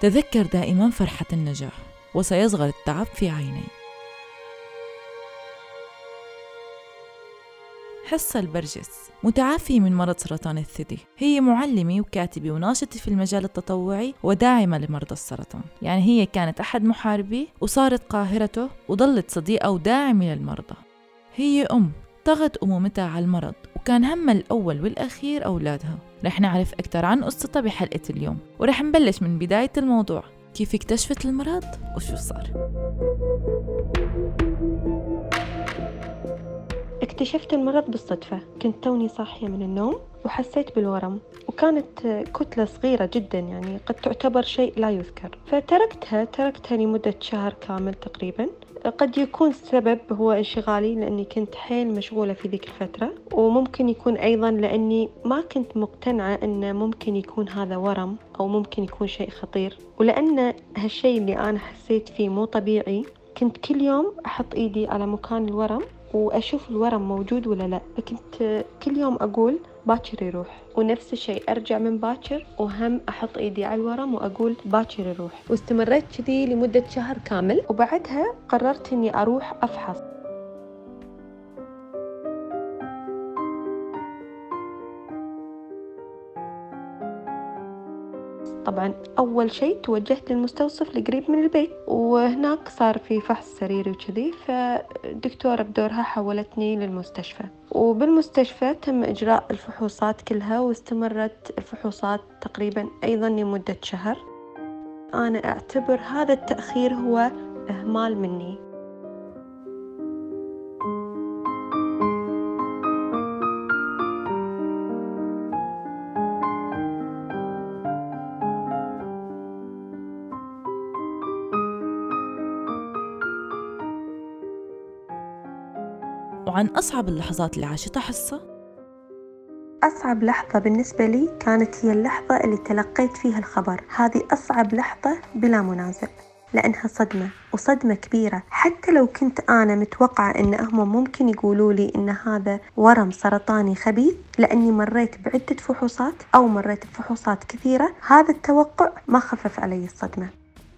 تذكر دائما فرحة النجاح وسيصغر التعب في عيني. حصة البرجس متعافية من مرض سرطان الثدي. هي معلمة وكاتبة وناشطة في المجال التطوعي وداعمة لمرضى السرطان. يعني هي كانت أحد محاربيه وصارت قاهرته وظلت صديقة وداعمة للمرضى. هي أم طغت أمومتها على المرض. وكان همها الأول والأخير أولادها. رح نعرف أكثر عن قصتها بحلقة اليوم. ورح نبلش من بداية الموضوع. كيف اكتشفت المرض؟ وشو صار؟ اكتشفت المرض بالصدفة. كنت توني صاحية من النوم وحسيت بالورم. وكانت كتلة صغيرة جدا يعني قد تعتبر شيء لا يذكر. فتركتها تركتها لمدة شهر كامل تقريبا. قد يكون السبب هو انشغالي لأني كنت حيل مشغولة في ذيك الفترة. وممكن يكون أيضا لأني ما كنت مقتنعة أن ممكن يكون هذا ورم أو ممكن يكون شيء خطير. ولأن هالشيء اللي أنا حسيت فيه مو طبيعي كنت كل يوم أحط إيدي على مكان الورم وأشوف الورم موجود ولا لا. فكنت كل يوم أقول باكر يروح. ونفس الشيء أرجع من باكر وهم أحط إيدي على الورم وأقول باكر يروح. واستمريت كذي لمدة شهر كامل. وبعدها قررت إني أروح أفحص. طبعا أول شيء توجهت للمستوصف القريب من البيت وهناك صار في فحص سريري وكذي فالدكتورة بدورها حولتني للمستشفى. وبالمستشفى تم إجراء الفحوصات كلها واستمرت الفحوصات تقريبا أيضا لمدة شهر. أنا أعتبر هذا التأخير هو إهمال مني. وعن أصعب اللحظات اللي عاشتها حصة؟ أصعب لحظة بالنسبة لي كانت هي اللحظة اللي تلقيت فيها الخبر. هذه أصعب لحظة بلا منازع لأنها صدمة وصدمة كبيرة. حتى لو كنت أنا متوقعة إن هم ممكن يقولوا لي إن هذا ورم سرطاني خبيث لأني مريت بعدة فحوصات أو مريت بفحوصات كثيرة هذا التوقع ما خفف علي الصدمة.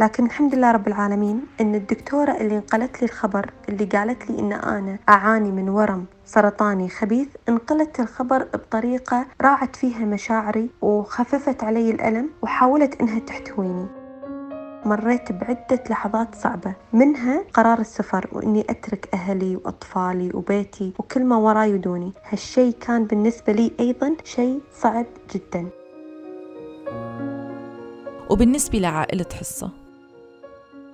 لكن الحمد لله رب العالمين إن الدكتورة اللي انقلت لي الخبر اللي قالت لي إن أنا أعاني من ورم سرطاني خبيث انقلت الخبر بطريقة راعت فيها مشاعري وخففت علي الألم وحاولت إنها تحتويني. مريت بعدة لحظات صعبة منها قرار السفر وإني أترك أهلي وأطفالي وبيتي وكل ما وراي ودوني هالشي كان بالنسبة لي أيضا شيء صعب جدا. وبالنسبة لعائلة حصة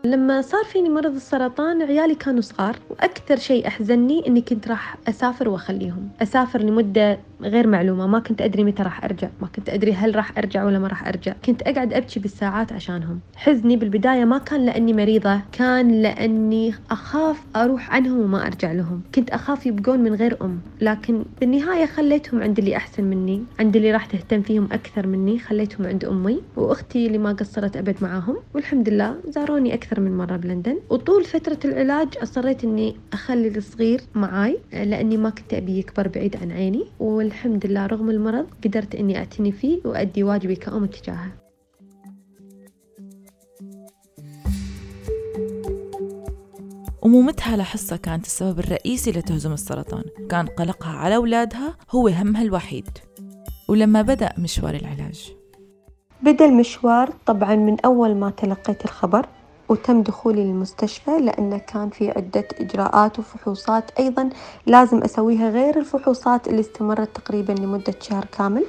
لما صار فيني مرض السرطان عيالي كانوا صغار. وأكثر شيء أحزني إني كنت راح أسافر وأخليهم. أسافر لمدة غير معلومة ما كنت أدري متى راح أرجع. ما كنت أدري هل راح أرجع ولا ما راح أرجع. كنت أقعد أبكي بالساعات عشانهم. حزني بالبداية ما كان لأني مريضة كان لأني أخاف أروح عنهم وما أرجع لهم. كنت أخاف يبقون من غير أم. لكن بالنهاية خليتهم عند اللي أحسن مني عند اللي راح تهتم فيهم أكثر مني خليتهم عند أمي. وأختي اللي ما قصرت أبد معاهم. والحمد لله زاروني أكثر من مرة بلندن. وطول فترة العلاج أصريت أني أخلي الصغير معاي لأني ما كنت أبي يكبر بعيد عن عيني. والحمد لله رغم المرض قدرت أني أعتني فيه وأدي واجبي كأم تجاهه. أمومتها لحصة كانت السبب الرئيسي لتهزم السرطان. كان قلقها على أولادها هو همها الوحيد. ولما بدأ مشوار العلاج. بدأ المشوار طبعا من أول ما تلقيت الخبر. وتم دخولي للمستشفى لأنه كان في عدة إجراءات وفحوصات. أيضا لازم أسويها غير الفحوصات اللي استمرت تقريبا لمدة شهر كامل.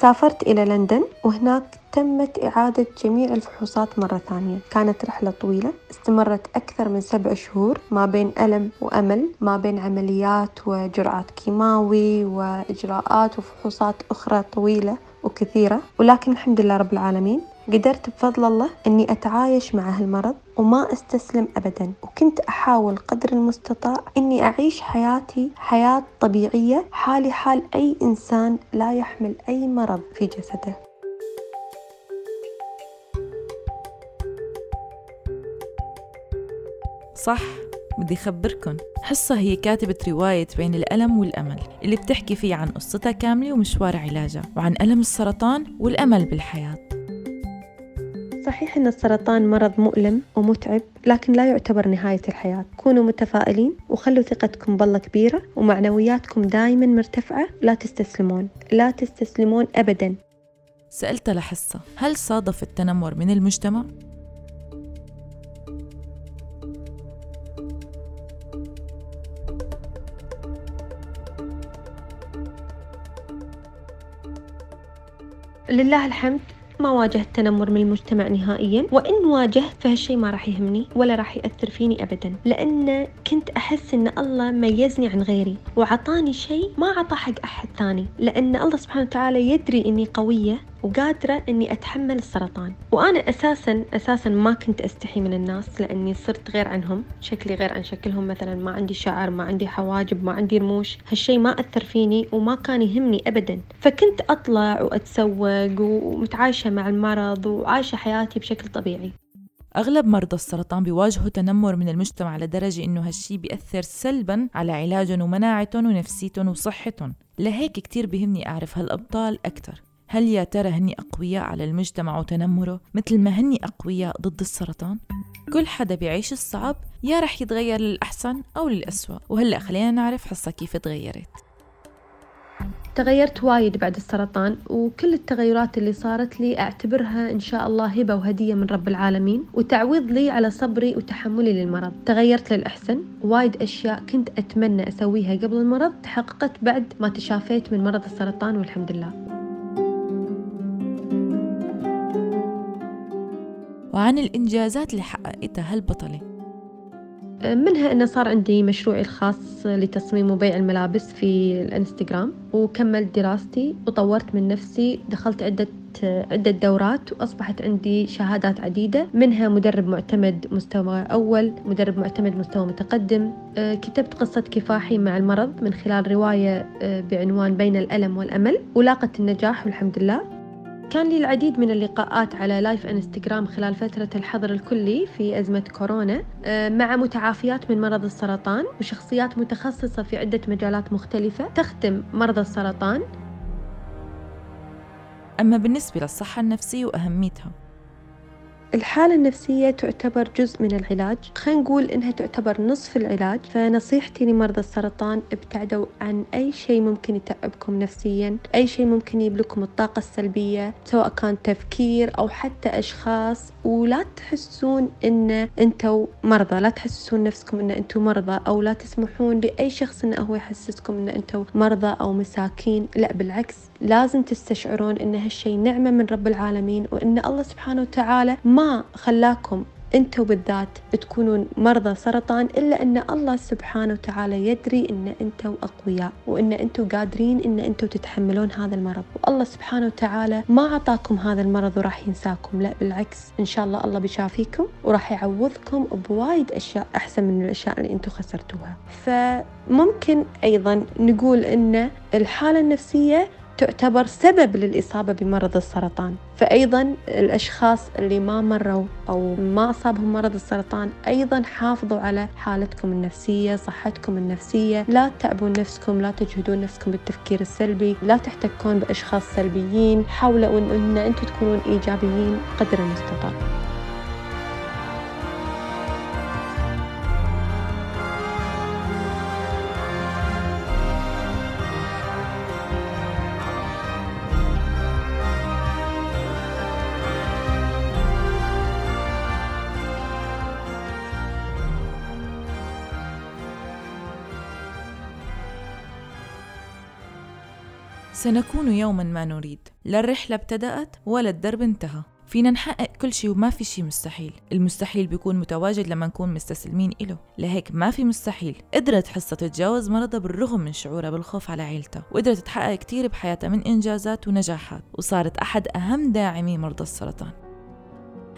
سافرت إلى لندن وهناك تمت إعادة جميع الفحوصات مرة ثانية. كانت رحلة طويلة استمرت أكثر من سبع شهور ما بين ألم وأمل ما بين عمليات وجرعات كيماوي وإجراءات وفحوصات أخرى طويلة. وكثيرة ولكن الحمد لله رب العالمين قدرت بفضل الله أني أتعايش مع هالمرض وما أستسلم أبدا وكنت أحاول قدر المستطاع أني أعيش حياتي حياة طبيعية حالي حال أي إنسان لا يحمل أي مرض في جسده. صح. بدي خبركن. حصة هي كاتبة رواية بين الألم والأمل اللي بتحكي فيه عن قصتها كاملة ومشوار علاجها وعن ألم السرطان والأمل بالحياة. صحيح أن السرطان مرض مؤلم ومتعب لكن لا يعتبر نهاية الحياة. كونوا متفائلين وخلوا ثقتكم بالله كبيرة ومعنوياتكم دائما مرتفعة لا تستسلمون. لا تستسلمون أبدا. سألت لحصة هل صادف التنمر من المجتمع؟ لله الحمد ما واجهت تنمر من المجتمع نهائيا وإن واجهت فهالشي ما راح يهمني ولا راح يأثر فيني أبدا. لأن كنت أحس أن الله ميزني عن غيري وعطاني شيء ما عطى حق أحد ثاني. لأن الله سبحانه وتعالى يدري أني قوية وقادرة إني أتحمل السرطان. وأنا أساسا أساسا ما كنت أستحي من الناس لأني صرت غير عنهم. شكلي غير عن شكلهم مثلا. ما عندي شعر ما عندي حواجب ما عندي رموش. هالشي ما أثر فيني وما كان يهمني أبدا. فكنت أطلع وأتسوق ومتعايشة مع المرض وعايشة حياتي بشكل طبيعي. أغلب مرضى السرطان بيواجهوا تنمر من المجتمع لدرجة إنه هالشي بيأثر سلبا على علاجهم ومناعتهم ونفسيتهم وصحتهم لهيك كتير بهمني أعرف هالأبطال أكتر. هل يا ترى هني أقوياء على المجتمع وتنمره مثل ما هني أقوياء ضد السرطان؟ كل حدا بيعيش الصعب يا رح يتغير للأحسن أو للأسوأ. وهلأ خلينا نعرف حصة كيف تغيرت. تغيرت وايد بعد السرطان وكل التغيرات اللي صارت لي أعتبرها إن شاء الله هبة وهدية من رب العالمين وتعويض لي على صبري وتحملي للمرض. تغيرت للأحسن وايد أشياء كنت أتمنى أسويها قبل المرض تحققت بعد ما تشافيت من مرض السرطان والحمد لله. وعن الإنجازات اللي حققتها هالبطلة منها أنه صار عندي مشروعي الخاص لتصميم وبيع الملابس في الإنستغرام وكملت دراستي وطورت من نفسي دخلت عدة عدة دورات وأصبحت عندي شهادات عديدة منها مدرب معتمد مستوى أول مدرب معتمد مستوى متقدم. كتبت قصة كفاحي مع المرض من خلال رواية بعنوان بين الألم والأمل ولاقت النجاح والحمد لله. كان لي العديد من اللقاءات على لايف انستغرام خلال فترة الحظر الكلي في أزمة كورونا آه، مع متعافيات من مرض السرطان وشخصيات متخصصة في عدة مجالات مختلفة تخدم مرضى السرطان. أما بالنسبة للصحة النفسية وأهميتها الحالة النفسية تعتبر جزء من العلاج. خلينا نقول إنها تعتبر نصف العلاج. فنصيحتي لمرضى السرطان ابتعدوا عن أي شيء ممكن يتعبكم نفسيا أي شيء ممكن يجيب لكم الطاقة السلبية سواء كان تفكير أو حتى أشخاص. ولا تحسون إن أنتوا مرضى لا تحسسون نفسكم إن أنتوا مرضى أو لا تسمحون لأي شخص إنه هو يحسسكم إن أنتوا مرضى أو مساكين. لا بالعكس لازم تستشعرون إن هالشيء نعمة من رب العالمين وإن الله سبحانه وتعالى ما خلاكم أنتوا بالذات تكونون مرضى سرطان إلا إن الله سبحانه وتعالى يدري إن أنتوا أقوياء وإن أنتوا قادرين إن أنتوا تتحملون هذا المرض. والله سبحانه وتعالى ما أعطاكم هذا المرض وراح ينساكم لا بالعكس. إن شاء الله الله بيشافيكم وراح يعوضكم بوايد أشياء أحسن من الأشياء اللي أنتوا خسرتوها. فممكن أيضا نقول إن الحالة النفسية تعتبر سبب للإصابة بمرض السرطان. فأيضا الأشخاص اللي ما مروا أو ما أصابهم مرض السرطان أيضا حافظوا على حالتكم النفسية صحتكم النفسية. لا تتعبون نفسكم لا تجهدون نفسكم بالتفكير السلبي. لا تحتكون بأشخاص سلبيين. حاولوا أن, أن أنتم تكونون إيجابيين قدر المستطاع. سنكون يوما ما نريد. لا الرحلة ابتدأت ولا الدرب انتهى. فينا نحقق كل شيء وما في شيء مستحيل. المستحيل بيكون متواجد لما نكون مستسلمين إله. لهيك ما في مستحيل. قدرت حصة تتجاوز مرضها بالرغم من شعورها بالخوف على عيلتها. وقدرت تحقق كتير بحياتها من إنجازات ونجاحات. وصارت أحد أهم داعمي مرضى السرطان.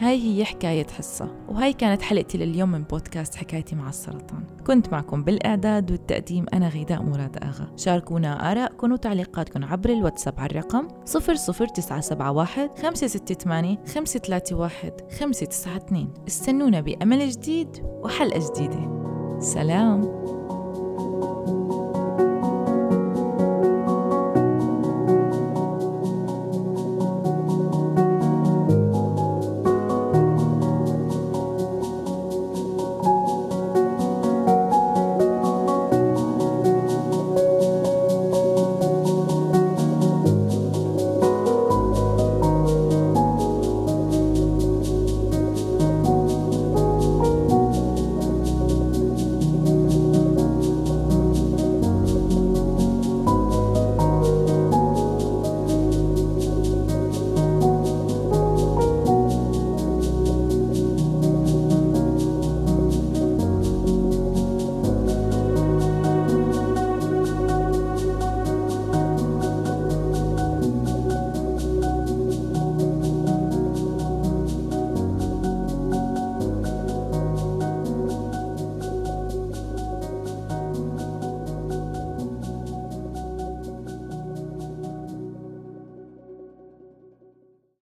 هاي هي حكاية حصة وهاي كانت حلقتي لليوم من بودكاست حكايتي مع السرطان. كنت معكم بالإعداد والتقديم أنا غيداء مراد آغا. شاركونا آرائكم وتعليقاتكم عبر الواتساب على الرقم 00971 568 531 592 استنونا بأمل جديد وحلقة جديدة. سلام.